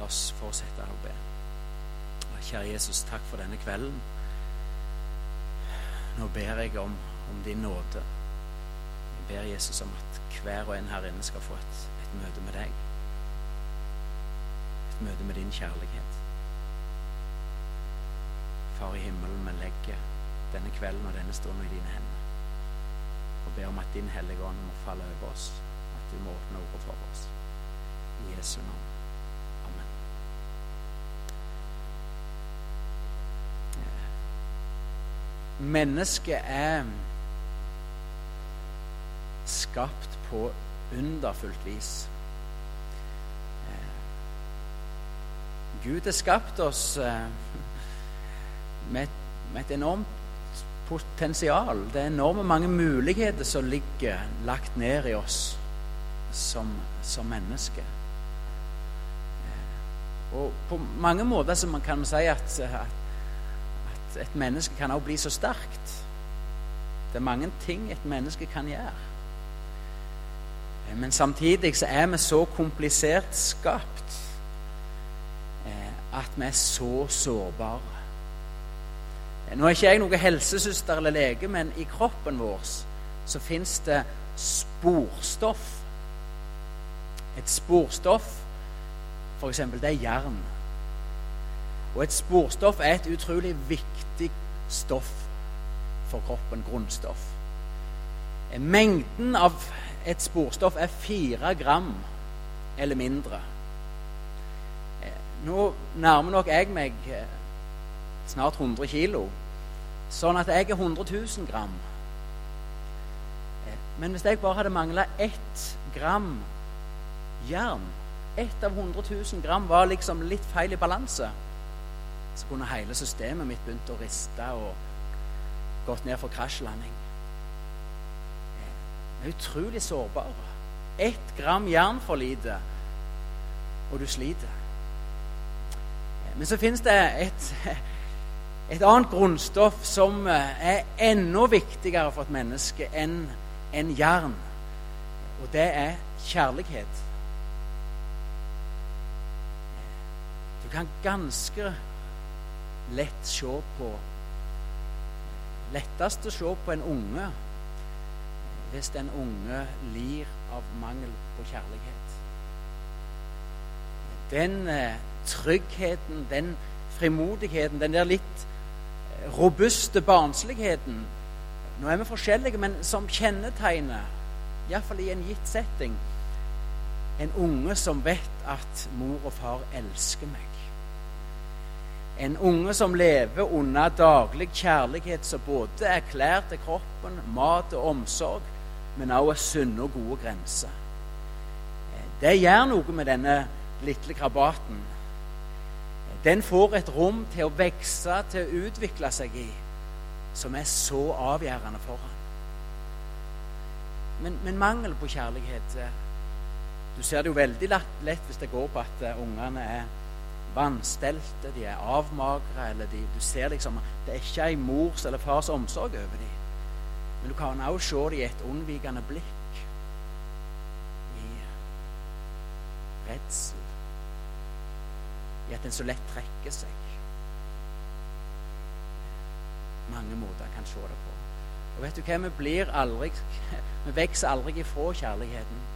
La oss fortsette å be. Kjære Jesus, takk for denne kvelden. Nå ber jeg om, om din nåde. Jeg ber Jesus om at hver og en her inne skal få et, et møte med deg. Et møte med din kjærlighet. Far i himmelen, vi legger denne kvelden og denne stunden i dine hender. Og ber om at din Hellige Ånd må falle over oss. At du må åpne ordet for oss. I Jesu navn. Mennesket er skapt på underfullt vis. Gud har skapt oss med et, med et enormt potensial. Det er enorme mange muligheter som ligger lagt ned i oss som, som mennesker. Og på mange måter så man kan si at, at et menneske kan også bli så sterkt. Det er mange ting et menneske kan gjøre. Men samtidig så er vi så komplisert skapt at vi er så sårbare. Nå er ikke jeg noen helsesøster eller lege, men i kroppen vår så fins det sporstoff. Et sporstoff, f.eks., det er jern. Og et sporstoff er et utrolig viktig stoff for kroppen, grunnstoff. Mengden av et sporstoff er fire gram eller mindre. Nå nærmer nok jeg meg snart 100 kilo. Sånn at jeg er 100 000 gram. Men hvis jeg bare hadde mangla ett gram jern Ett av 100 000 gram var liksom litt feil i balanse. Så kunne hele systemet mitt begynt å riste og gått ned for krasjlanding. Vi er utrolig sårbare. Ett gram jern for lite, og du sliter. Men så finnes det et et annet grunnstoff som er enda viktigere for et menneske enn en jern. Og det er kjærlighet. Du kan ganske lett se på Lettest å se på en unge hvis den unge lir av mangel på kjærlighet. Den eh, tryggheten, den frimodigheten, den der litt robuste barnsligheten Nå er vi forskjellige, men som kjennetegner, iallfall i en gitt setting, en unge som vet at mor og far elsker meg. En unge som lever under daglig kjærlighet som både er klær til kroppen, mat og omsorg, men også er sunne og gode grenser. Det gjør noe med denne lille krabaten den får et rom til å vokse, til å utvikle seg i, som er så avgjørende for ham. Men, men, mangel på kjærlighet eh, Du ser det jo veldig lett hvis det går på at eh, ungene er vanstelte, de er avmagre, eller de, du ser liksom Det er ikke ei mors eller fars omsorg over dem. Men du kan også se dem i et unnvikende blikk. I redsel i at en så lett trekker seg. Mange måter en kan se det på. Og vet du hva? Vi blir aldri Vi vokser aldri ifra kjærligheten.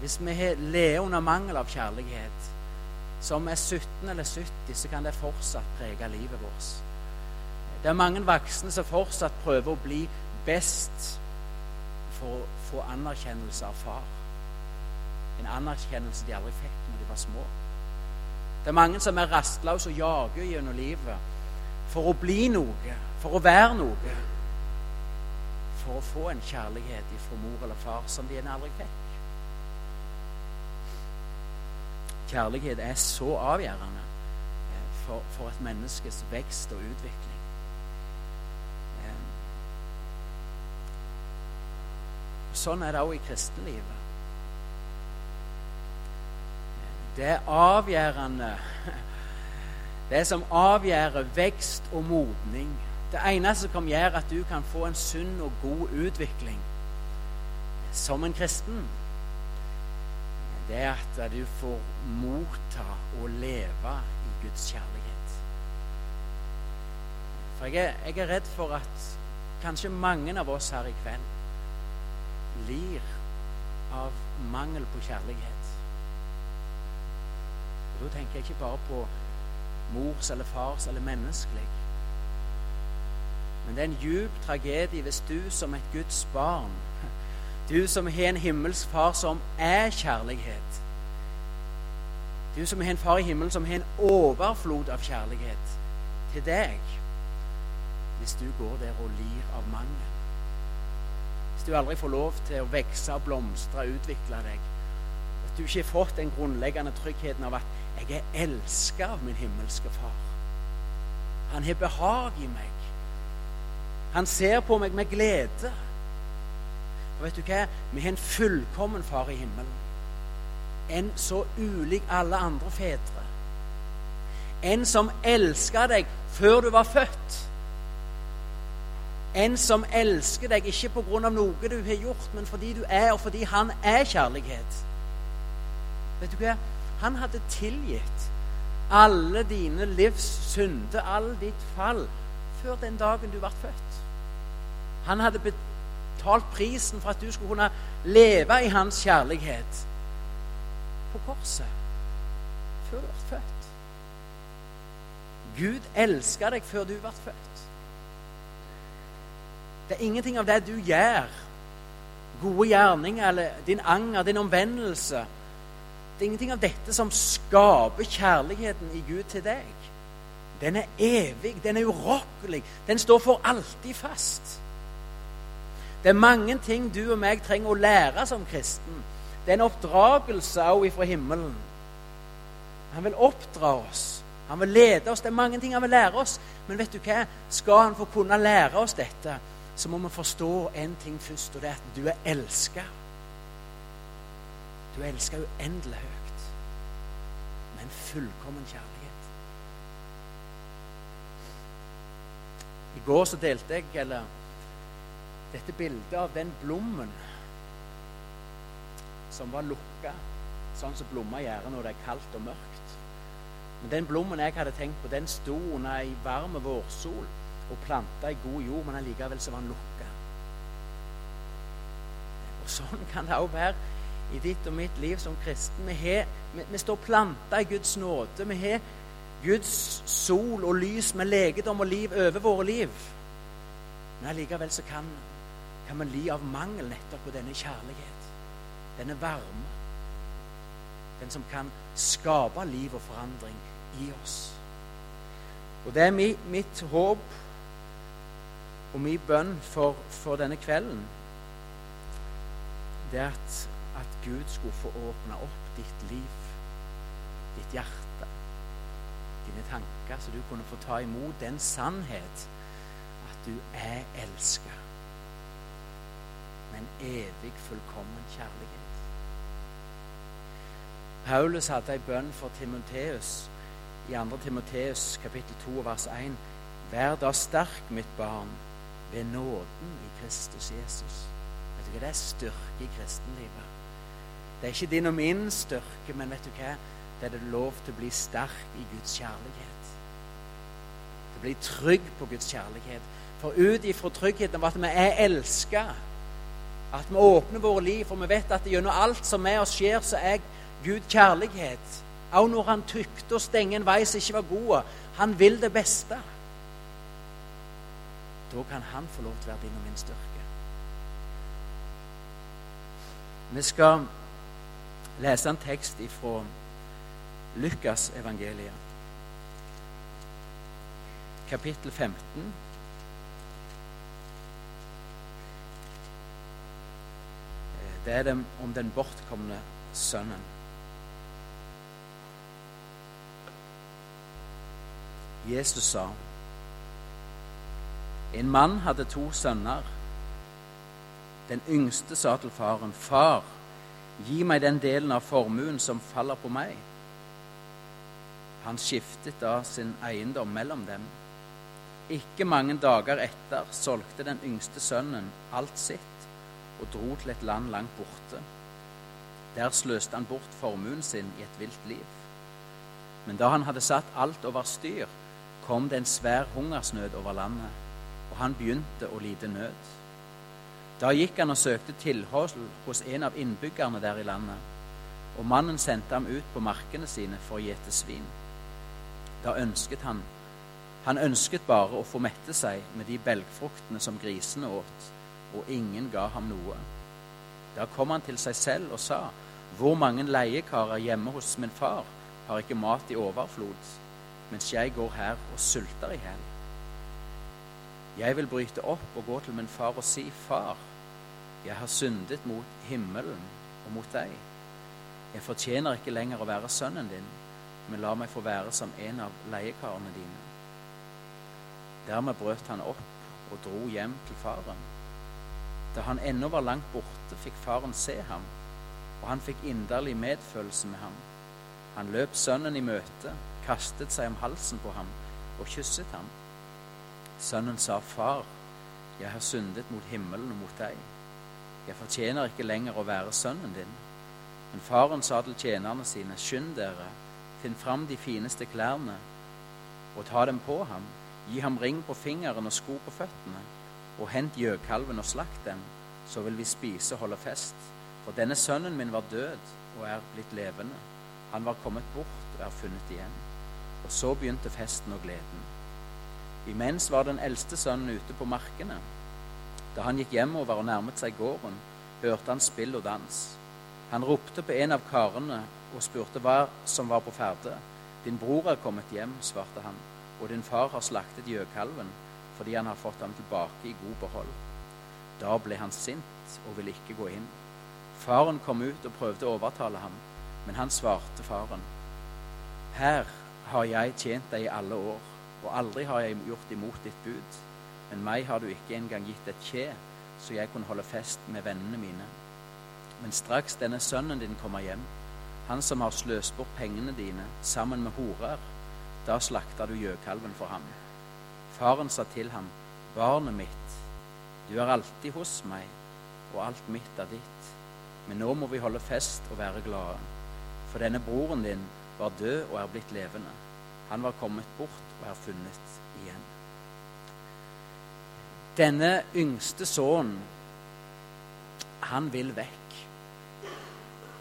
Hvis vi lever under mangel av kjærlighet, som er 17 eller 70, så kan det fortsatt prege livet vårt. Det er mange voksne som fortsatt prøver å bli best for å få anerkjennelse av far. En anerkjennelse de aldri fikk når de var små. Det er mange som er rastløse og jager gjennom livet for å bli noe, for å være noe. For å få en kjærlighet fra mor eller far som de aldri fikk. Kjærlighet er så avgjørende eh, for, for et menneskes vekst og utvikling. Eh, sånn er det også i kristenlivet. Det er avgjørende Det som avgjør vekst og modning. Det eneste som kan gjøre at du kan få en sunn og god utvikling som en kristen, det er at du får motta og leve i Guds kjærlighet. For jeg er, jeg er redd for at kanskje mange av oss her i kveld lir av mangel på kjærlighet. Og Da tenker jeg ikke bare på mors eller fars eller menneskelig. Men det er en djup tragedie hvis du som et Guds barn du som har en himmelsk far som er kjærlighet. Du som har en far i himmelen som har en overflod av kjærlighet til deg. Hvis du går der og lir av mangel. Hvis du aldri får lov til å vokse blomstre utvikle deg. At du ikke har fått den grunnleggende tryggheten av at jeg er elska av min himmelske far. Han har behag i meg. Han ser på meg med glede. Og vet du hva? Vi har en fullkommen far i himmelen. En så ulik alle andre fedre. En som elska deg før du var født. En som elsker deg ikke på grunn av noe du har gjort, men fordi du er, og fordi han er kjærlighet. Vet du hva? Han hadde tilgitt alle dine livs synder, all ditt fall, før den dagen du ble født. Han hadde betalt prisen for at du skulle kunne leve i hans kjærlighet på korset før du ble født. Gud elska deg før du ble født. Det er ingenting av det du gjør, gode gjerninger eller din anger, din omvendelse Det er ingenting av dette som skaper kjærligheten i Gud til deg. Den er evig, den er urokkelig, den står for alltid fast. Det er mange ting du og meg trenger å lære som kristen. Det er en oppdragelse også fra himmelen. Han vil oppdra oss. Han vil lede oss. Det er mange ting han vil lære oss. Men vet du hva? skal han få kunne lære oss dette, så må vi forstå én ting først, og det er at du er elska. Du er elska uendelig høyt. Med en fullkommen kjærlighet. I går så delte jeg, eller dette bildet av den blommen som var lukka, sånn som blomma gjør når det er kaldt og mørkt. Men den blommen jeg hadde tenkt på, den sto under ei varm vårsol og planta i god jord, men allikevel så var den lukka. Og Sånn kan det òg være i ditt og mitt liv som kristen. Vi, har, vi, vi står planta i Guds nåde. Vi har Guds sol og lys med legedom og liv over våre liv. Men allikevel så kan kan vi li av mangel nettopp på denne kjærlighet, denne varme. Den som kan skape liv og forandring i oss. Og det er mitt, håp og min bønn for, for, denne kvelden det er at, at Gud skulle få åpne opp ditt liv, ditt hjerte, dine tanker, så du kunne få ta imot den sannhet at du er elska en evig, fullkommen kjærlighet. Paulus hadde ei bønn for Timoteus i 2. Timoteus kapittel 2 vers 1. Vær da sterk, mitt barn, ved nåden i Kristus Jesus. Vet du hva Det er styrke i kristenlivet. Det er ikke din og min styrke, men vet du hva? Det er det lov til å bli sterk i Guds kjærlighet. Til å bli trygg på Guds kjærlighet. For ut ifra tryggheten av at vi er elska, at vi åpner våre liv, for vi vet at gjennom alt som med oss skjer, så er Gud kjærlighet. Også når han tykte å stenge en vei som ikke var god. Han vil det beste. Da kan han få lov til å være din og min styrke. Vi skal lese en tekst ifra Lukas evangeliet, kapittel 15. er dem om den bortkomne sønnen. Jesus sa, en mann hadde to sønner. Den yngste sa til faren, 'Far, gi meg den delen av formuen som faller på meg.' Han skiftet da sin eiendom mellom dem. Ikke mange dager etter solgte den yngste sønnen alt sitt og dro til et land langt borte. Der sløste han bort formuen sin i et vilt liv. Men da han hadde satt alt over styr, kom det en svær hungersnød over landet, og han begynte å lide nød. Da gikk han og søkte tilhold hos en av innbyggerne der i landet, og mannen sendte ham ut på markene sine for å gjete svin. Da ønsket han Han ønsket bare å få mette seg med de belgfruktene som grisene åt, og ingen ga ham noe. Da kom han til seg selv og sa, Hvor mange leiekarer hjemme hos min far har ikke mat i overflod, mens jeg går her og sulter i hjel? Jeg vil bryte opp og gå til min far og si, Far, jeg har syndet mot himmelen og mot deg. Jeg fortjener ikke lenger å være sønnen din, men la meg få være som en av leiekarene dine. Dermed brøt han opp og dro hjem til faren. Da han ennå var langt borte, fikk faren se ham, og han fikk inderlig medfølelse med ham. Han løp sønnen i møte, kastet seg om halsen på ham og kysset ham. Sønnen sa, Far, jeg har syndet mot himmelen og mot deg. Jeg fortjener ikke lenger å være sønnen din. Men faren sa til tjenerne sine, Skynd dere, finn fram de fineste klærne og ta dem på ham. Gi ham ring på fingeren og sko på føttene, og hent gjøkalven og slakt dem, så vil vi spise og holde fest. For denne sønnen min var død og er blitt levende. Han var kommet bort og er funnet igjen. Og så begynte festen og gleden. Imens var den eldste sønnen ute på markene. Da han gikk hjemover og nærmet seg gården, hørte han spill og dans. Han ropte på en av karene og spurte hva som var på ferde. Din bror er kommet hjem, svarte han, og din far har slaktet gjøkalven fordi han har fått ham tilbake i god behold. Da ble han sint og ville ikke gå inn. Faren kom ut og prøvde å overtale ham, men han svarte faren. Her har jeg tjent deg i alle år, og aldri har jeg gjort imot ditt bud. Men meg har du ikke engang gitt et kje, så jeg kunne holde fest med vennene mine. Men straks denne sønnen din kommer hjem, han som har sløst bort pengene dine sammen med horer, da slakter du gjøkalven for ham. Faren sa til ham, Barnet mitt, du er alltid hos meg, og alt mitt er ditt. Men nå må vi holde fest og være glade, for denne broren din var død og er blitt levende. Han var kommet bort og er funnet igjen. Denne yngste sønnen, han vil vekk.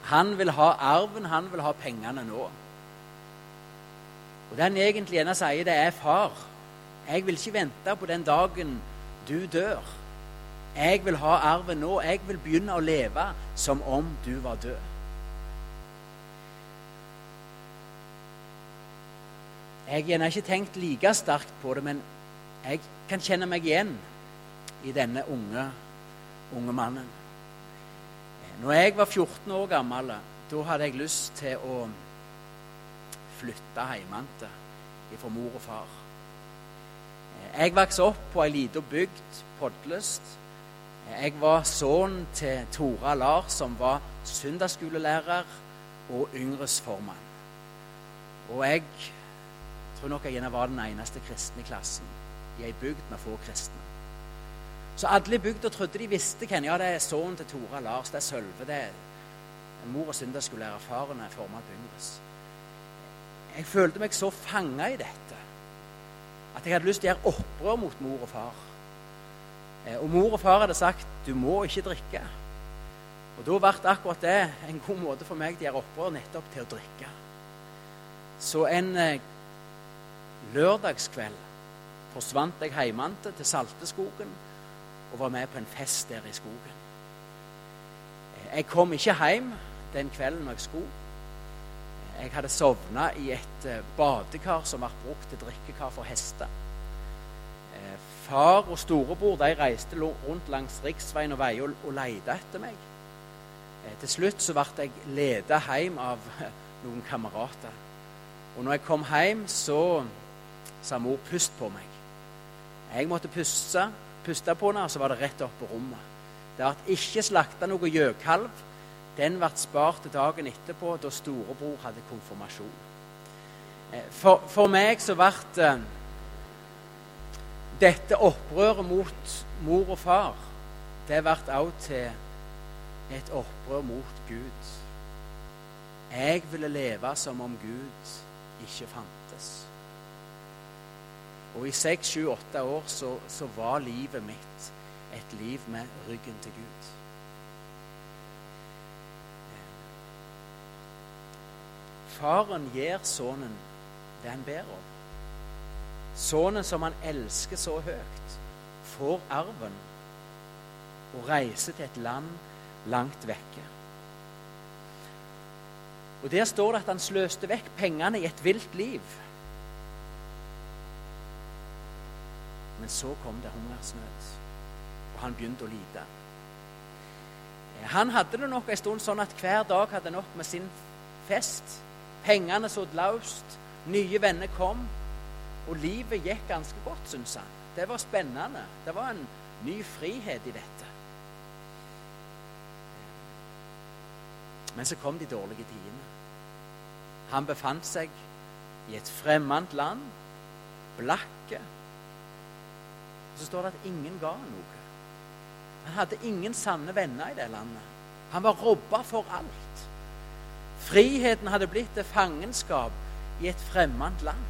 Han vil ha arven, han vil ha pengene nå. Og det han egentlig ene sier, det er far. Jeg vil ikke vente på den dagen du dør. Jeg vil ha arven nå. Jeg vil begynne å leve som om du var død. Jeg har ikke tenkt like sterkt på det, men jeg kan kjenne meg igjen i denne unge, unge mannen. Når jeg var 14 år gammel, da hadde jeg lyst til å flytte hjemmefra fra mor og far. Jeg vokste opp på ei lita bygd, Podløst. Jeg var sønnen til Tora Lars, som var søndagsskolelærer og yngresformann. Og jeg tror nok jeg gjerne var den eneste kristne i klassen i ei bygd med få kristne. Så alle i bygda trodde de visste hvem ja, det er sønnen til Tora Lars, det er Sølve. det er Mor og søndagsskolelærer, faren er formann på Yngres. Jeg følte meg så fanga i dette at jeg hadde lyst til å gjøre opprør mot mor og far. Eh, og mor og far hadde sagt 'du må ikke drikke'. Og da ble akkurat det en god måte for meg til å gjøre opprør nettopp til å drikke. Så en eh, lørdagskveld forsvant jeg hjemme til Salteskogen og var med på en fest der i skogen. Eh, jeg kom ikke hjem den kvelden når jeg skulle. Jeg hadde sovna i et eh, badekar som ble brukt til drikkekar for hester. Eh, far og storebror de reiste rundt langs riksveien og veier og, leide etter meg. Eh, til slutt så ble jeg ledet hjem av noen kamerater. Og når jeg kom hjem, så sa mor 'pust på meg'. Jeg måtte puste, puste på henne, og så var det rett opp på rommet. Det ble ikke slakta noe gjøkalv den ble spart dagen etterpå, da storebror hadde konfirmasjon. Eh, for, for meg så ble eh, dette opprøret mot mor og far det ble også til et opprør mot Gud. Jeg ville leve som om Gud ikke fantes. Og i seks, sju, åtte år så, så var livet mitt et liv med ryggen til Gud. Faren gir sønnen det han ber om. Sønnen som han elsker så høyt, får arven og reiser til et land langt vekke. Og Der står det at han sløste vekk pengene i et vilt liv. Men så kom det hungersnød, og han begynte å lide. Han hadde det nok en stund sånn at hver dag hadde nok med sin fest. Pengene så løst, nye venner kom, og livet gikk ganske godt, syns han. Det var spennende. Det var en ny frihet i dette. Men så kom de dårlige tidene. Han befant seg i et fremmed land, blakke. Så står det at ingen ga noe. Han hadde ingen sanne venner i det landet. Han var robba for alt. Friheten hadde blitt til fangenskap i et fremmed land.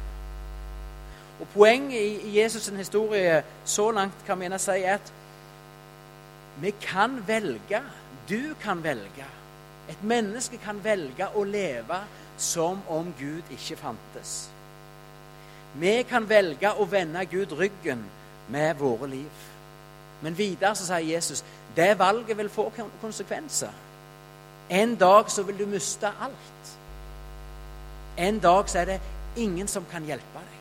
Og Poenget i Jesus' historie så langt kan vi si er at vi kan velge. Du kan velge. Et menneske kan velge å leve som om Gud ikke fantes. Vi kan velge å vende Gud ryggen med våre liv. Men videre så sier Jesus det valget vil få konsekvenser. En dag så vil du miste alt. En dag så er det ingen som kan hjelpe deg.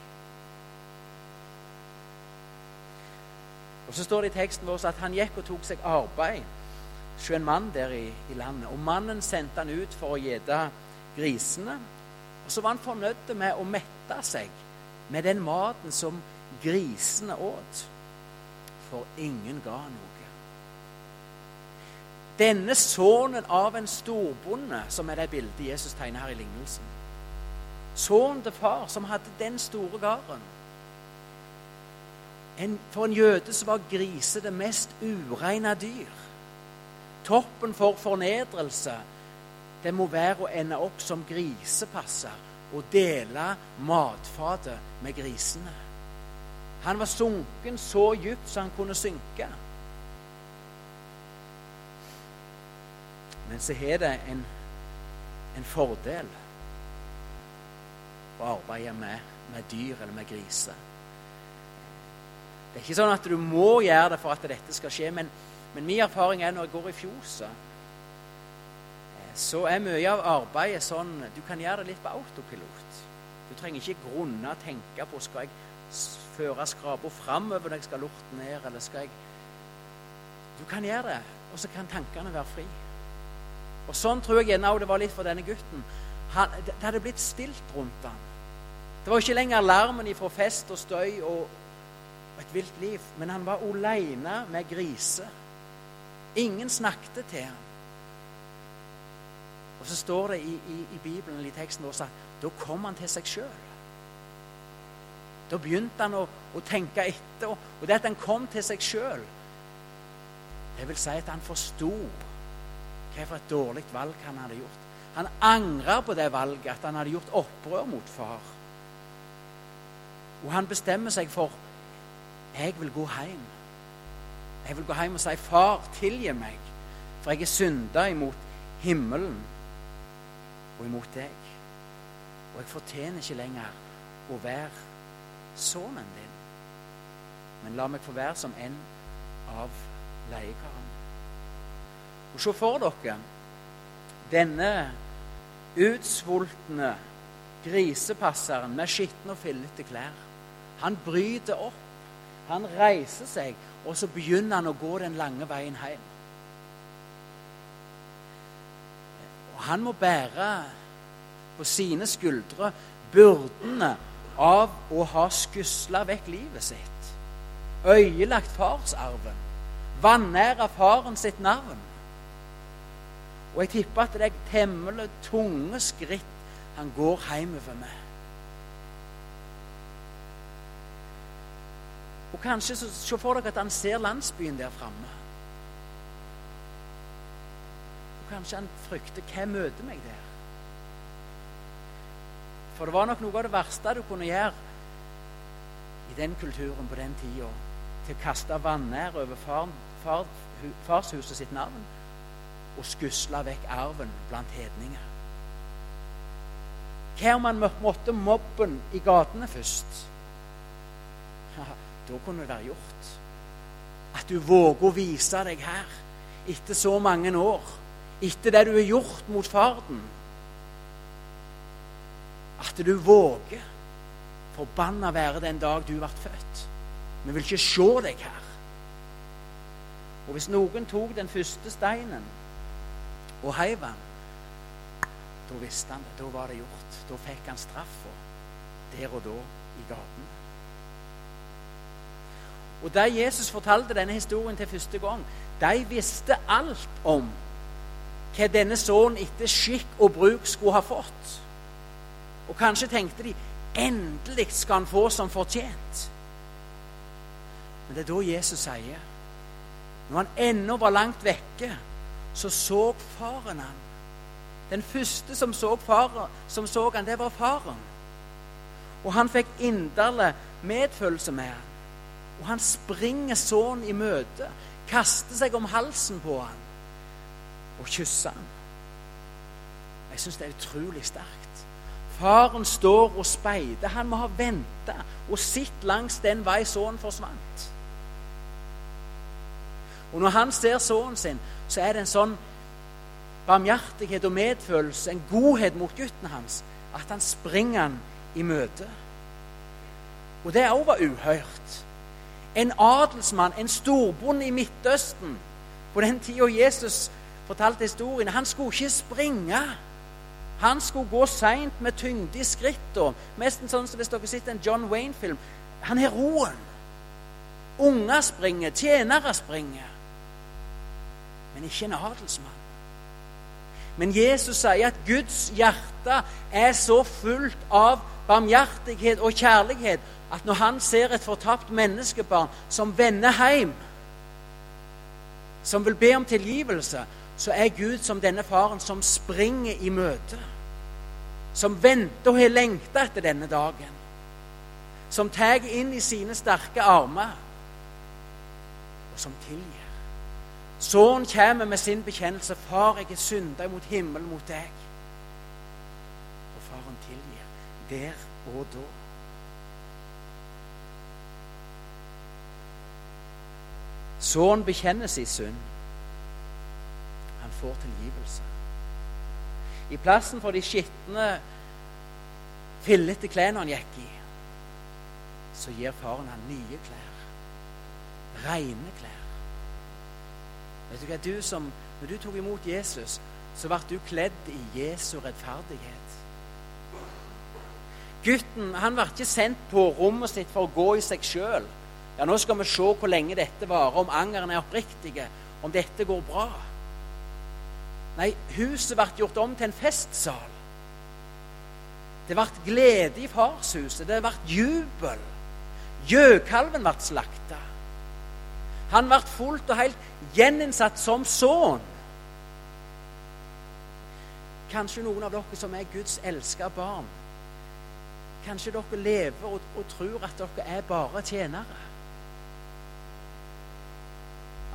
Og Så står det i teksten vår at han gikk og tok seg arbeid hos en mann der i, i, landet. Og Mannen sendte han ut for å gjete grisene. Og så var han fornøyd med å mette seg med den maten som grisene åt. For ingen ga noe. Denne sønnen av en storbonde, som er det bildet Jesus tegner her i lignelsen Sønnen til far, som hadde den store gården en, for en jøde så var grise det mest ureine dyr. Toppen for fornedrelse det må være å ende opp som grisepasser og dele matfatet med grisene. Han var sunken så dypt så han kunne synke. Men så har det en, en fordel å arbeide med, med dyr eller med griser. Det er ikke sånn at du må gjøre det for at dette skal skje, men, men min erfaring er når jeg går i fjoset, eh, så er mye av arbeidet sånn Du kan gjøre det litt på autopilot. Du trenger ikke grunne og tenke på skal jeg føre skrapa framover når jeg skal lorte ned, eller skal jeg Du kan gjøre det, og så kan tankene være fri. Og Sånn tror jeg gjerne det var litt for denne gutten. Han, det hadde blitt stilt rundt ham. Det var ikke lenger larmen ifra fest og støy og, et vilt liv. Men han var aleine med griser. Ingen snakket til ham. Og så står det i, i, i Bibelen i teksten vår at da kom han til seg sjøl. Da begynte han å, å tenke etter. Og det at han kom til seg sjøl, det vil si at han forsto hva for et dårlig valg han hadde gjort. Han angrer på det valget, at han hadde gjort opprør mot far. Og han bestemmer seg for jeg vil gå hjem. Jeg vil gå hjem og si, 'Far, tilgi meg, for jeg er synda imot himmelen og imot deg.' Og jeg fortjener ikke lenger å være sønnen din, men la meg få være som en av leiekarene. Og se for dere denne utsvultne grisepasseren med skitne og fillete klær. Han bryter opp han reiser seg, og så begynner han å gå den lange veien hjem. Og han må bære på sine skuldre byrdene av å ha skusla vekk livet sitt. Øyelagt farsarven. Vanæra faren sitt navn. Og jeg tipper at det er temmelig tunge skritt han går hjemover med. Og kanskje se for dere at han ser landsbyen der framme. Og kanskje han frykter hva møter meg der? For det var nok noe av det verste du kunne gjøre i den kulturen på den tida. Til å kaste vanære over far, far, farshuset sitt navn og skusle vekk arven blant hedninger. Hva om man måtte mobben i gatene først? Ja, da kunne det være gjort. At du våger å vise deg her etter så mange år. Etter det du har gjort mot farden. At du våger. Forbanna være den dag du ble født. Vi vil ikke se deg her. Og hvis noen tok den første steinen og heiv han, da visste han det. Da var det gjort. Da fikk han straffa der og da i gaten. Og Da Jesus fortalte denne historien til første gang, de visste alt om hva denne sønnen etter skikk og bruk skulle ha fått. Og kanskje tenkte de endelig skal han få som fortjent. Men det er da Jesus sier Når han ennå var langt vekke, så så faren han. Den første som så, faren, som så han, det var faren. Og han fikk inderlig medfølelse med han. Og han springer sønnen i møte, kaster seg om halsen på han og kysser han. Jeg syns det er utrolig sterkt. Faren står og speider. Han må ha venta og sett langs den vei sønnen forsvant. Og når han ser sønnen sin, så er det en sånn barmhjertighet og medfølelse, en godhet mot gutten hans, at han springer han i møte. Og det òg var uhørt. En adelsmann, en storbonde i Midtøsten på den tida Jesus fortalte historien, han skulle ikke springe. Han skulle gå seint med tyngde i skrittene. Nesten sånn som hvis dere sitter en John Wayne-film. Han har roen. Unger springer, tjenere springer. Men ikke en adelsmann. Men Jesus sier at Guds hjerte er så fullt av barmhjertighet og kjærlighet at når han ser et fortapt menneskebarn som vender hjem, som vil be om tilgivelse, så er Gud som denne faren som springer i møte. Som venter og har lengta etter denne dagen. Som tar inn i sine sterke armer, og som tilgir. Sønnen kommer med sin bekjennelse. 'Far, jeg er synda mot himmelen, mot deg.' Og faren tilgir der og da. Sønnen bekjenner sin synd. Han får tilgivelse. I plassen for de skitne, fillete klærne han gikk i, så gir faren han nye klær. Rene klær. Vet du hva, du som, Når du tok imot Jesus, så ble du kledd i Jesu rettferdighet. Gutten han ble ikke sendt på rommet sitt for å gå i seg sjøl. Ja, nå skal vi se hvor lenge dette varer, om angeren er oppriktig, om dette går bra. Nei, huset ble gjort om til en festsal. Det ble glede i farshuset. Det ble jubel. Gjøkalven ble slakta. Han ble fullt og helt gjeninnsatt som sønn. Kanskje noen av dere som er Guds elska barn, kanskje dere lever og, og, tror at dere er bare tjenere.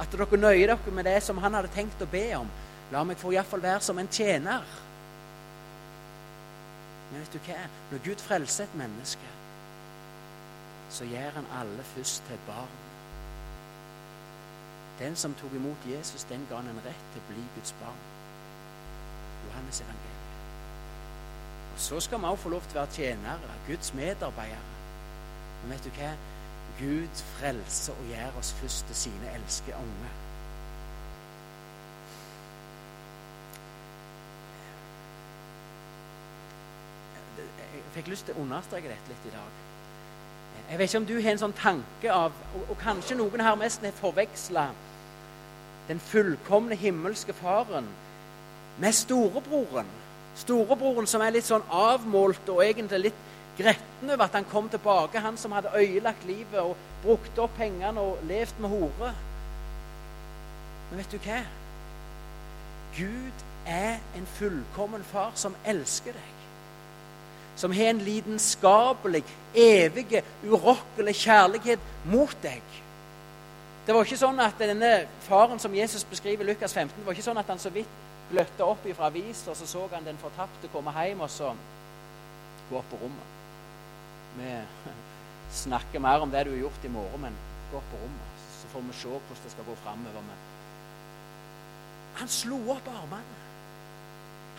At dere nøyer dere med det som han hadde tenkt å be om. La meg få iallfall være som en tjener. Men vet du hva? Når Gud frelser et menneske, så gjør han alle først til barn. Den som tok imot Jesus, den ga han en rett til å bli Guds barn. Johannes evangeliet. Og Så skal vi også få lov til å være tjenere, Guds medarbeidere. Men vet du hva? Gud frelser og gjør oss først til sine elskede unge. Jeg fikk lyst til å understreke dette litt i dag. Jeg vet ikke om du har en sånn tanke av Og, og kanskje noen her mest har forveksla den fullkomne himmelske faren med storebroren. Storebroren som er litt sånn avmålt og egentlig litt gretten over at han kom tilbake, han som hadde ødelagt livet og brukt opp pengene og levd med hore. Men vet du hva? Gud er en fullkommen far som elsker deg. Som har en lidenskapelig, evig, urokkelig kjærlighet mot deg. Det var ikke sånn at denne faren som Jesus beskriver i Lukas 15, det var ikke sånn at han så vidt gløtta opp fra aviser, og så så han den fortapte komme hjem, og så gå opp på rommet. Vi snakker mer om det du har gjort i morgen, men gå opp på rommet, så får vi se hvordan det skal gå framover. Han slo opp armene.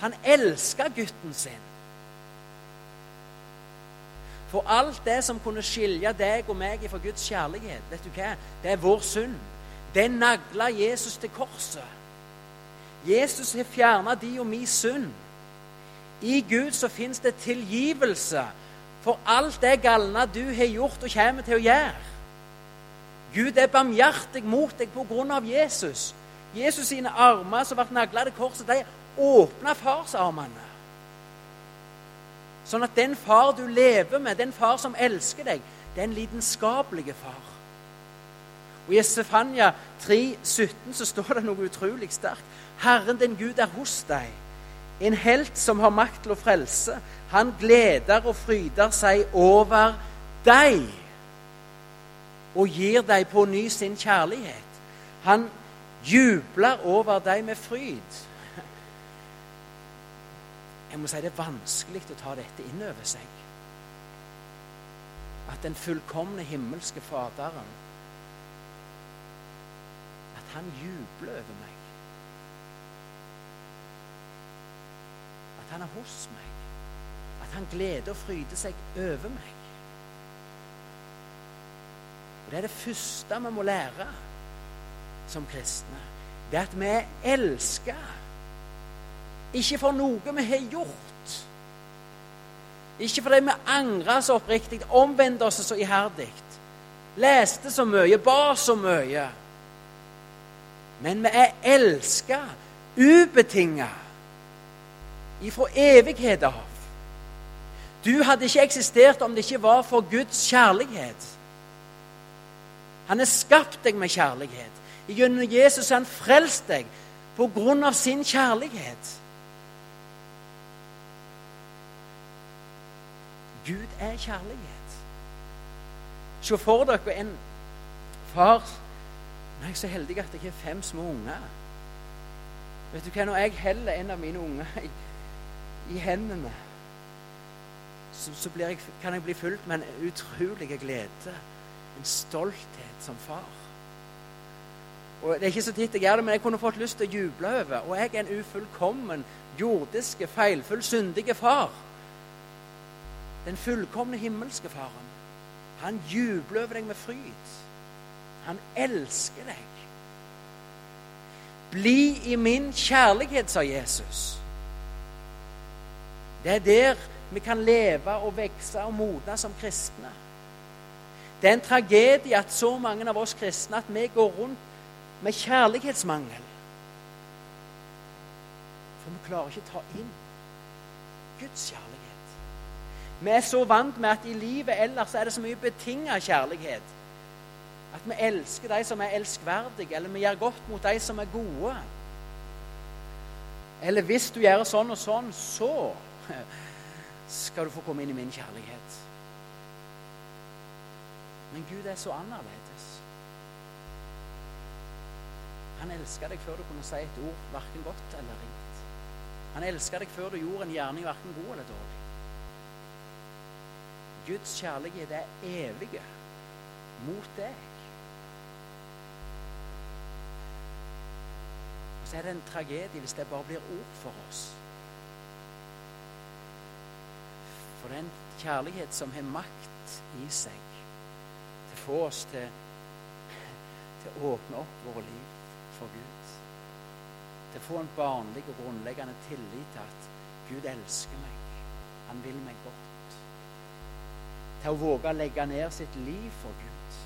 Han elska gutten sin. For alt det som kunne skilje deg og meg fra Guds kjærlighet, vet du hva? det er vår synd. Det nagla Jesus til korset. Jesus har fjerna de og mi synd. I Gud så fins det tilgivelse for alt det galne du har gjort og kommer til å gjøre. Gud er barmhjertig mot deg på grunn av Jesus. Jesus sine armer som ble nagla til korset, de åpna farsarmene. Sånn at den far du lever med, den far som elsker deg, det er en lidenskapelig far. Og I Estefania 3, 17 så står det noe utrolig sterkt. Herren din Gud er hos deg, en helt som har makt til å frelse. Han gleder og fryder seg over deg og gir deg på ny sin kjærlighet. Han jubler over deg med fryd. Jeg må si det er vanskelig å ta dette inn over seg. At den fullkomne himmelske Faderen At han jubler over meg. At han er hos meg. At han gleder og fryder seg over meg. Og Det er det første vi må lære som kristne. Det er at vi elsker ikke for noe vi har gjort. Ikke fordi vi angra så oppriktig, omvendte oss så iherdig, leste så mye, ba så mye. Men vi er elska ubetinga ifra evighet av. Du hadde ikke eksistert om det ikke var for Guds kjærlighet. Han har skapt deg med kjærlighet. Gjennom Jesus har han frelst deg på grunn av sin kjærlighet. Gud er kjærlighet. Se for dere en far Nå er jeg så heldig at jeg har fem små unger. Vet du hva, Når jeg heller en av mine unger i, i hendene, så, så jeg, kan jeg bli fulgt med en utrolig glede. En stolthet som far. Og Det er ikke så titt jeg gjør det, men jeg kunne fått lyst til å juble over. Og jeg er en ufullkommen, jordiske, feilfull, syndige far. Den fullkomne himmelske Faren. Han jubler over deg med fryd. Han elsker deg. Bli i min kjærlighet, sa Jesus. Det er der vi kan leve og vokse og modne som kristne. Det er en tragedie at så mange av oss kristne at vi går rundt med kjærlighetsmangel. For vi klarer ikke å ta inn Guds kjærlighet. Vi er så vant med at i livet ellers er det så mye betinga kjærlighet. At vi elsker de som er elskverdige, eller vi gjør godt mot de som er gode. Eller hvis du gjør sånn og sånn, så skal du få komme inn i min kjærlighet. Men Gud er så annerledes. Han elska deg før du kunne si et ord, verken godt eller ringt. Han elska deg før du gjorde en gjerning verken god eller dårlig. Guds kjærlighet er evige mot deg. Og så er det en tragedie hvis det bare blir ord for oss. For det er en kjærlighet som har makt i seg til å få oss til, til å åpne opp våre liv for Gud. Til å få en barnlig og grunnleggende tillit til at Gud elsker meg. Han vil meg godt til å våge å legge ned sitt liv for Gud.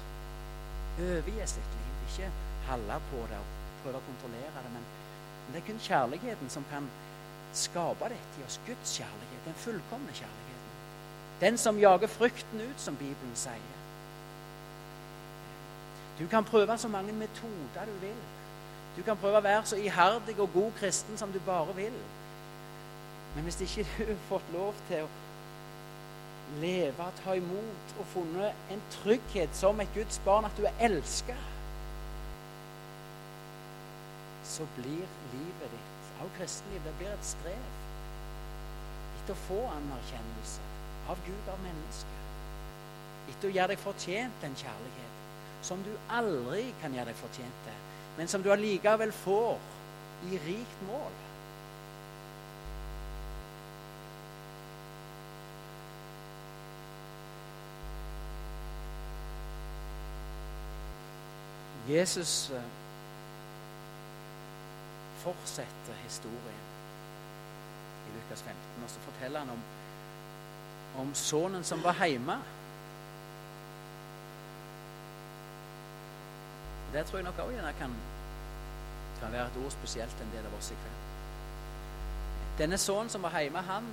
Overgi sitt liv. Ikke holde på det og prøve å kontrollere det. Men, det er kun kjærligheten som kan skape dette i oss. Guds kjærlighet. Den fullkomne kjærligheten. Den som jager frykten ut, som Bibelen sier. Du kan prøve så mange metoder du vil. Du kan prøve å være så iherdig og god kristen som du bare vil. Men hvis ikke du har fått lov til å leve, ta imot og funnet en trygghet som et Guds barn, at du er elska, så blir livet ditt, av kristenliv, det blir et strev etter å få anerkjennelse av Gud, av mennesker. Etter å gjøre deg fortjent den kjærlighet som du aldri kan gjøre deg fortjent til, men som du allikevel får i rikt mål. Jesus eh, fortsetter historien i Lukas 15, og så forteller han om, om sønnen som var hjemme. Det tror jeg nok òg kan, kan være et ord spesielt en del av oss i kveld. Denne sønnen som var hjemme, han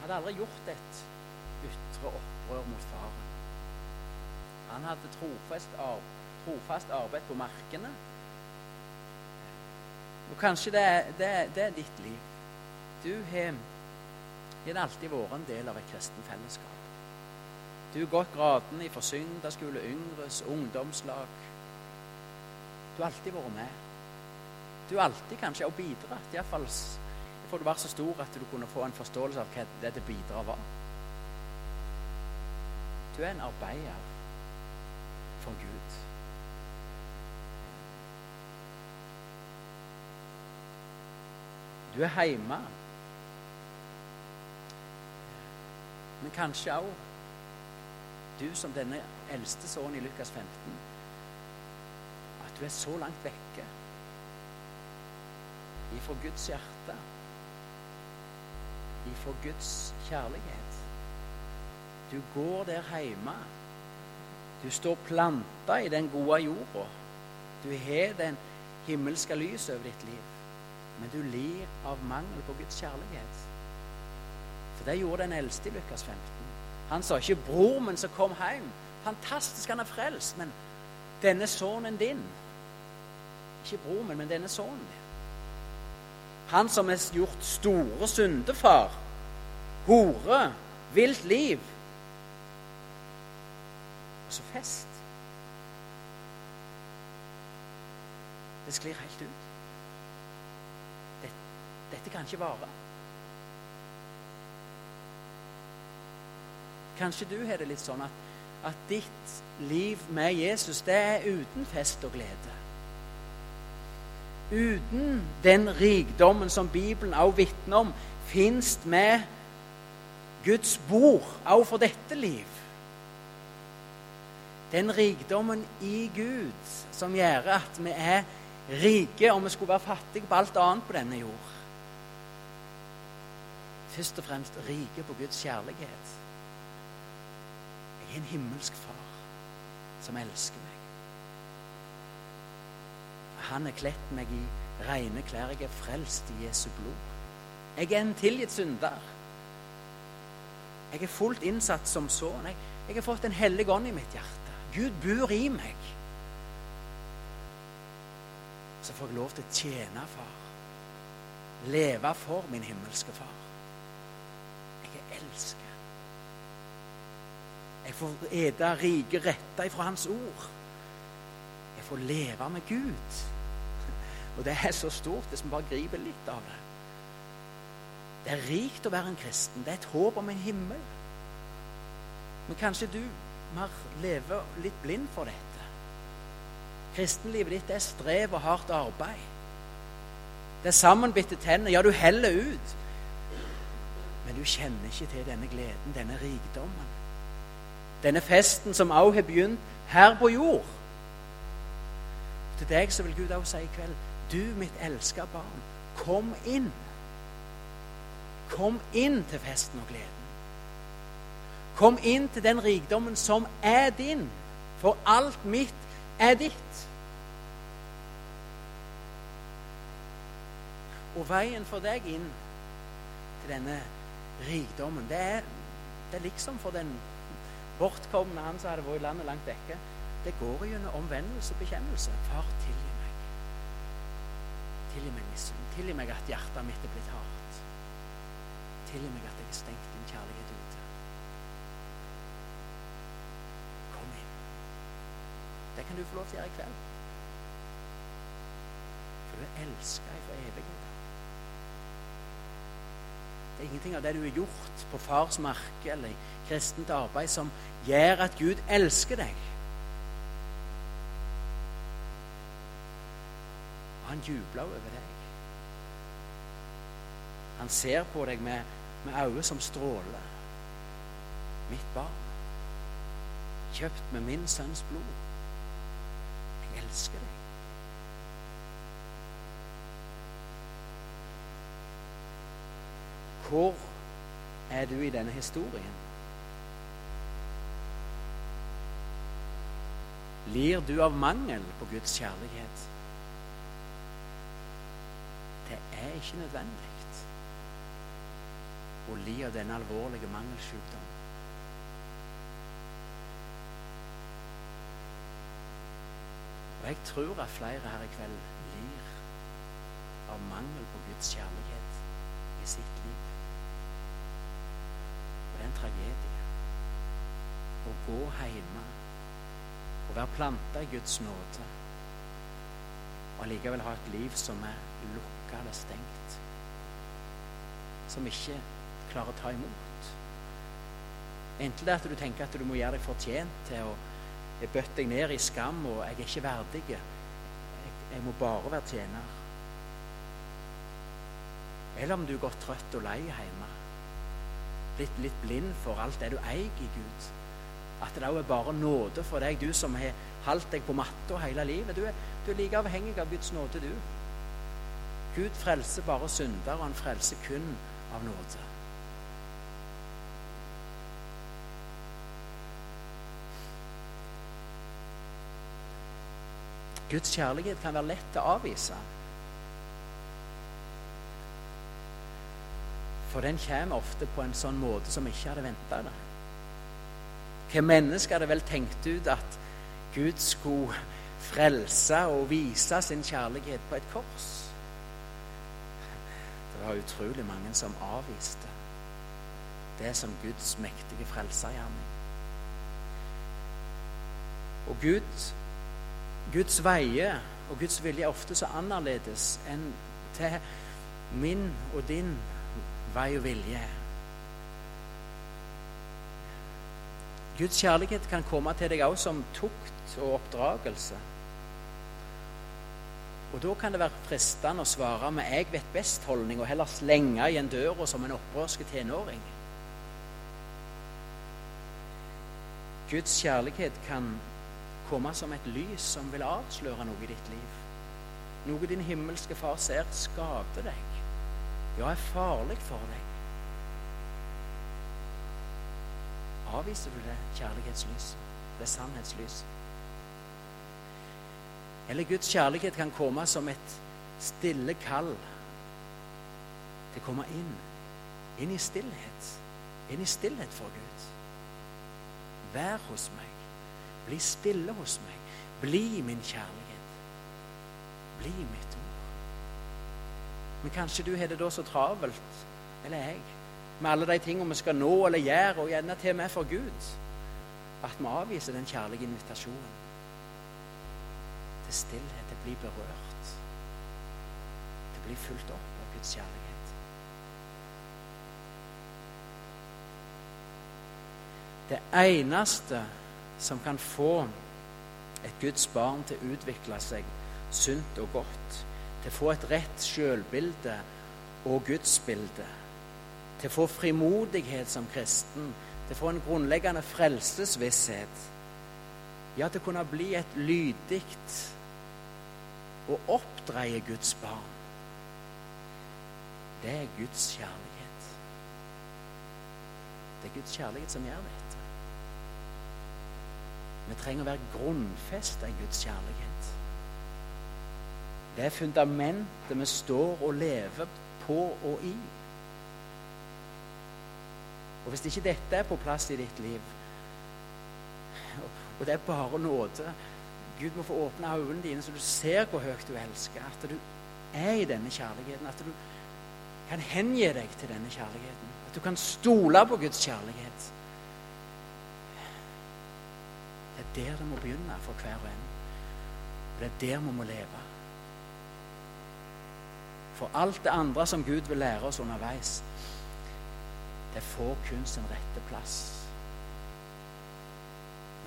hadde aldri gjort et ytre opprør mot faren. Han hadde trofast arbeid trofast arbeid på markene. Og kanskje det er, det, det er ditt liv. Du har alltid vært en del av et kristen fellesskap. Du har gått gradene fra søndagsskole, yngres, ungdomslag. Du har alltid vært med. Du har alltid kanskje også bidratt. Iallfall for du var så stor at du kunne få en forståelse av hva dette det bidrar var. Du er en arbeider for Gud. Du er hjemme. Men kanskje òg du som denne eldste sønnen i Lukas 15 at du er så langt vekke ifra Guds hjerte, ifra Guds kjærlighet. Du går der hjemme. Du står planta i den gode jorda. Du har den himmelske lys over ditt liv men du lir av mangel på Guds kjærlighet. For det gjorde den eldste i Lukas 15. Han sa ikke 'bror min som kom hjem'. Fantastisk, han er frelst, men denne sønnen din Ikke bror min, men denne sønnen din. Han som er gjort store syndefar, hore, vilt liv. Og så fest. Det sklir helt ut. Dette kan ikke vare. Kanskje du har det litt sånn at, at ditt liv med Jesus, det er uten fest og glede. Uten den rikdommen som Bibelen også vitner om, fins med Guds bord også for dette liv. Den rikdommen i Gud som gjør at vi er rike, og vi skulle være fattige på alt annet på denne jord først og fremst rike på Guds kjærlighet. Jeg er en himmelsk far som elsker meg. Han har kledd meg i rene klær. Jeg er frelst i Jesu blod. Jeg er en tilgitt synder. Jeg er fullt innsatt som sønn. Jeg, jeg har fått en hellig ånd i mitt hjerte. Gud bor i meg. Så får jeg lov til å tjene far. Leve for min himmelske far elsker. Jeg får ete rike retter fra Hans ord. Jeg får leve med Gud. Og det er så stort hvis vi bare griper litt av det. Det er rikt å være en kristen. Det er et håp om en himmel. Men kanskje du mer lever litt blind for dette. Kristenlivet ditt er strev og hardt arbeid. Det er sammenbitte tenner. Ja, du heller ut. Men du kjenner ikke til denne gleden, denne rikdommen. Denne festen som også har begynt her på jord. Til deg så vil Gud også si i kveld Du, mitt elska barn, kom inn. Kom inn til festen og gleden. Kom inn til den rikdommen som er din, for alt mitt er ditt. Og veien for deg inn til denne rikdommen. Det er, det er liksom for den bortkomne, han som hadde vært i landet langt vekke. Det går gjennom omvendelse og bekjennelse. Far, tilgi meg. Tilgi meg misunn. Tilgi meg at hjertet mitt er blitt hardt. Tilgi meg at jeg har stengt din kjærlighet ute. Kom inn. Det kan du få lov til å gjøre i kveld. For du er elska fra evigheten. Ingenting av det du har gjort på fars marke eller i kristent arbeid, som gjør at Gud elsker deg. Han jubler over deg. Han ser på deg med, med øyne som stråler. Mitt barn, kjøpt med min sønns blod. Jeg elsker deg. Hvor er du i denne historien? Lir du av mangel på Guds kjærlighet? Det er ikke nødvendig å li av denne alvorlige mangelsykdommen. Og jeg tror at flere her i kveld lir av mangel på Guds kjærlighet i sitt liv. En tragedie å gå hjemme og være planta i Guds nåde og allikevel ha et liv som er lukka eller stengt. Som ikke klarer å ta imot. Enten det er at du tenker at du må gjøre deg fortjent til å jeg bøtte deg ned i skam, og jeg er ikke verdig. Jeg, jeg må bare være tjener. Eller om du er gått trøtt og lei hjemme. Blitt litt blind for alt det du eier i Gud. At det òg er bare nåde for deg, du som har holdt deg på matta hele livet. Du er, du er like avhengig av Guds nåde, du. Gud frelser bare syndere, og han frelser kun av nåde. Guds kjærlighet kan være lett å avvise. For den kommer ofte på en sånn måte som vi ikke hadde venta det. Hva menneske hadde vel tenkt ut at Gud skulle frelse og vise sin kjærlighet på et kors? Det var utrolig mange som avviste det som Guds mektige frelsergjerning. Og Gud Guds veier og Guds vilje er ofte så annerledes enn til min og din vei og vilje. Guds kjærlighet kan komme til deg også som tukt og oppdragelse. Og Da kan det være fristende å svare med 'jeg vet best'-holdning og heller slenge igjen døra som en opprørsk tenåring. Guds kjærlighet kan komme som et lys som vil avsløre noe i ditt liv. Noe din himmelske far ser skader deg, ja, er farlig for deg. Avviser du det kjærlighetslys, det sannhetslys? Eller Guds kjærlighet kan komme som et stille kall til å komme inn, inn i stillhet. Inn i stillhet for Gud. Vær hos meg. Bli stille hos meg. Bli min kjærlighet. Bli mitt. Men kanskje du har det da så travelt, eller jeg, med alle de tingene vi skal nå eller gjøre, og gjerne til og med for Gud, at vi avviser den kjærlige invitasjonen til stillhet, til å bli berørt, til å bli fulgt opp av Guds kjærlighet. Det eneste som kan få et Guds barn til å utvikle seg sunt og godt, til å få et rett sjølbilde og gudsbilde, til å få frimodighet som kristen, til å få en grunnleggende frelsesvisshet, ja, til å kunne bli et lydig og oppdreie Guds barn. Det er Guds kjærlighet. Det er Guds kjærlighet som gjør dette. Vi trenger å være grunnfesta i Guds kjærlighet. Det er fundamentet vi står og lever på og i. Og Hvis ikke dette er på plass i ditt liv, og det er bare nåde Gud må få åpne øynene dine så du ser hvor høyt du elsker, at du er i denne kjærligheten, at du kan hengi deg til denne kjærligheten, at du kan stole på Guds kjærlighet. Det er der det må begynne for hver og en. Det er der vi må leve. For alt det andre som Gud vil lære oss underveis, det får kun sin rette plass.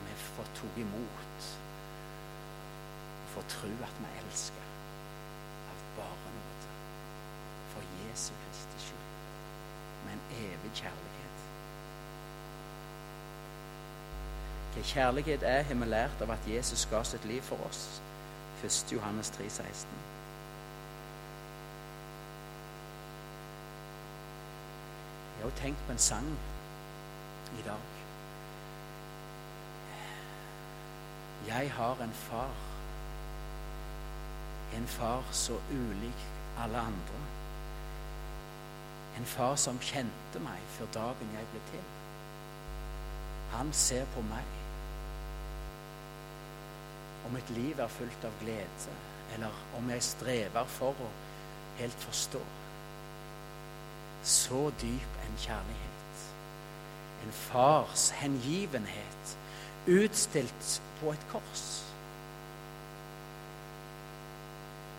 Vi får tatt imot, får tro at vi elsker av bare nåde. For Jesu Kristi skyld. Med en evig kjærlighet. Hva kjærlighet er, har vi lært av at Jesus ga sitt liv for oss. 1. Johannes 3, 16. Jeg har tenkt på en sang i dag. Jeg har en far. En far så ulik alle andre. En far som kjente meg før dagen jeg ble til. Han ser på meg. Om mitt liv er fullt av glede, eller om jeg strever for å helt forstå. Så dyp en kjærlighet. En fars hengivenhet utstilt på et kors.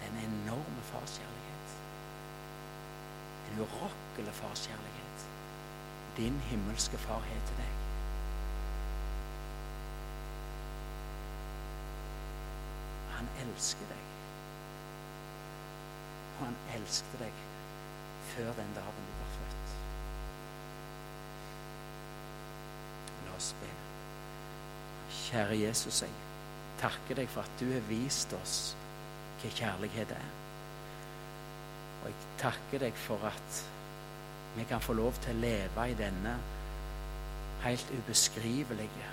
Den enorme farskjærlighet. En urokkelig farskjærlighet. Din himmelske far heter deg. Han elsker deg. Og han elsket deg før den dagen du var født. La oss be. Kjære Jesus, jeg takker deg for at du har vist oss hva kjærlighet er. Og jeg takker deg for at vi kan få lov til å leve i denne helt ubeskrivelige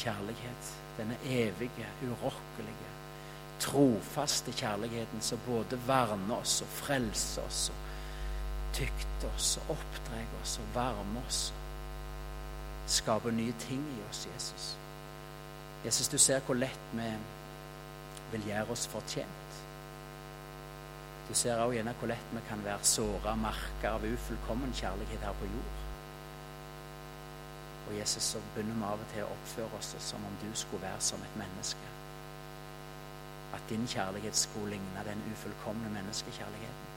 kjærlighet. Denne evige, urokkelige, trofaste kjærligheten som både verner oss og frelser oss og tykter oss og oppdrar oss og varmer oss. Skaper nye ting i oss, Jesus. Jesus, du ser hvor lett vi vil gjøre oss fortjent. Du ser også gjerne hvor lett vi kan være såra merka av ufullkommen kjærlighet her på jord. Og Jesus, så begynner vi av og til å oppføre oss som om du skulle være som et menneske. At din kjærlighet skulle ligne den ufullkomne menneskekjærligheten.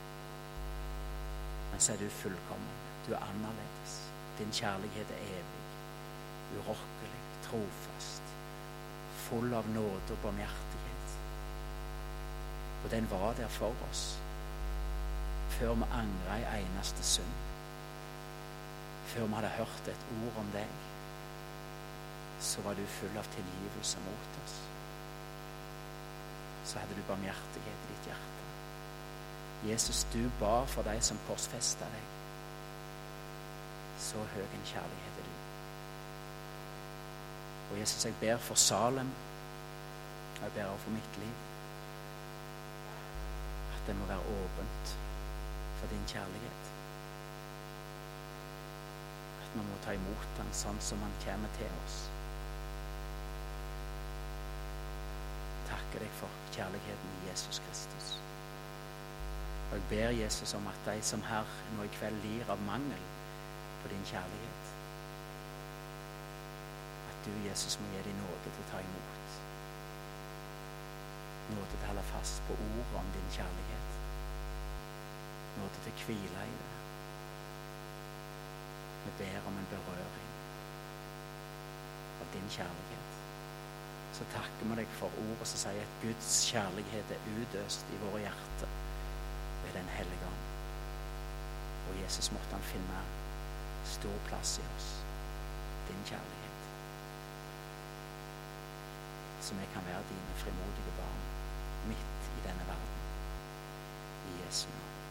Så er du fullkommen. Du er annerledes. Din kjærlighet er evig, urokkelig, trofast, full av nåde og barmhjertighet. Og den var der for oss før vi angra i eneste synd. Før vi hadde hørt et ord om deg, så var du full av tilgivelse mot oss. Så hadde du barmhjertighet i ditt hjerte. Jesus, du ba for de som korsfesta deg. Så høy en kjærlighet er du. Og Jesus, jeg ber for Salem, og jeg ber også for mitt liv, at det må være åpent for din kjærlighet. At vi må ta imot den sånn som han kommer til oss. Takker deg for kjærligheten i Jesus Kristus. Og jeg ber Jesus om at de som her nå i kveld lir av mangel på din kjærlighet, at du, Jesus, må gi dem nåde til å ta imot. Nåde til å holde fast på ordet om din kjærlighet. Nåde til å hvile i det. Vi ber om en berøring av din kjærlighet. Så takker vi deg for ordet som sier at Guds kjærlighet er utøst i våre hjerter hellige ånd. Og Jesus måtte han finne stor plass i oss. Din kjærlighet. Så vi kan være dine frimodige barn midt i denne verden. I Jesu navn.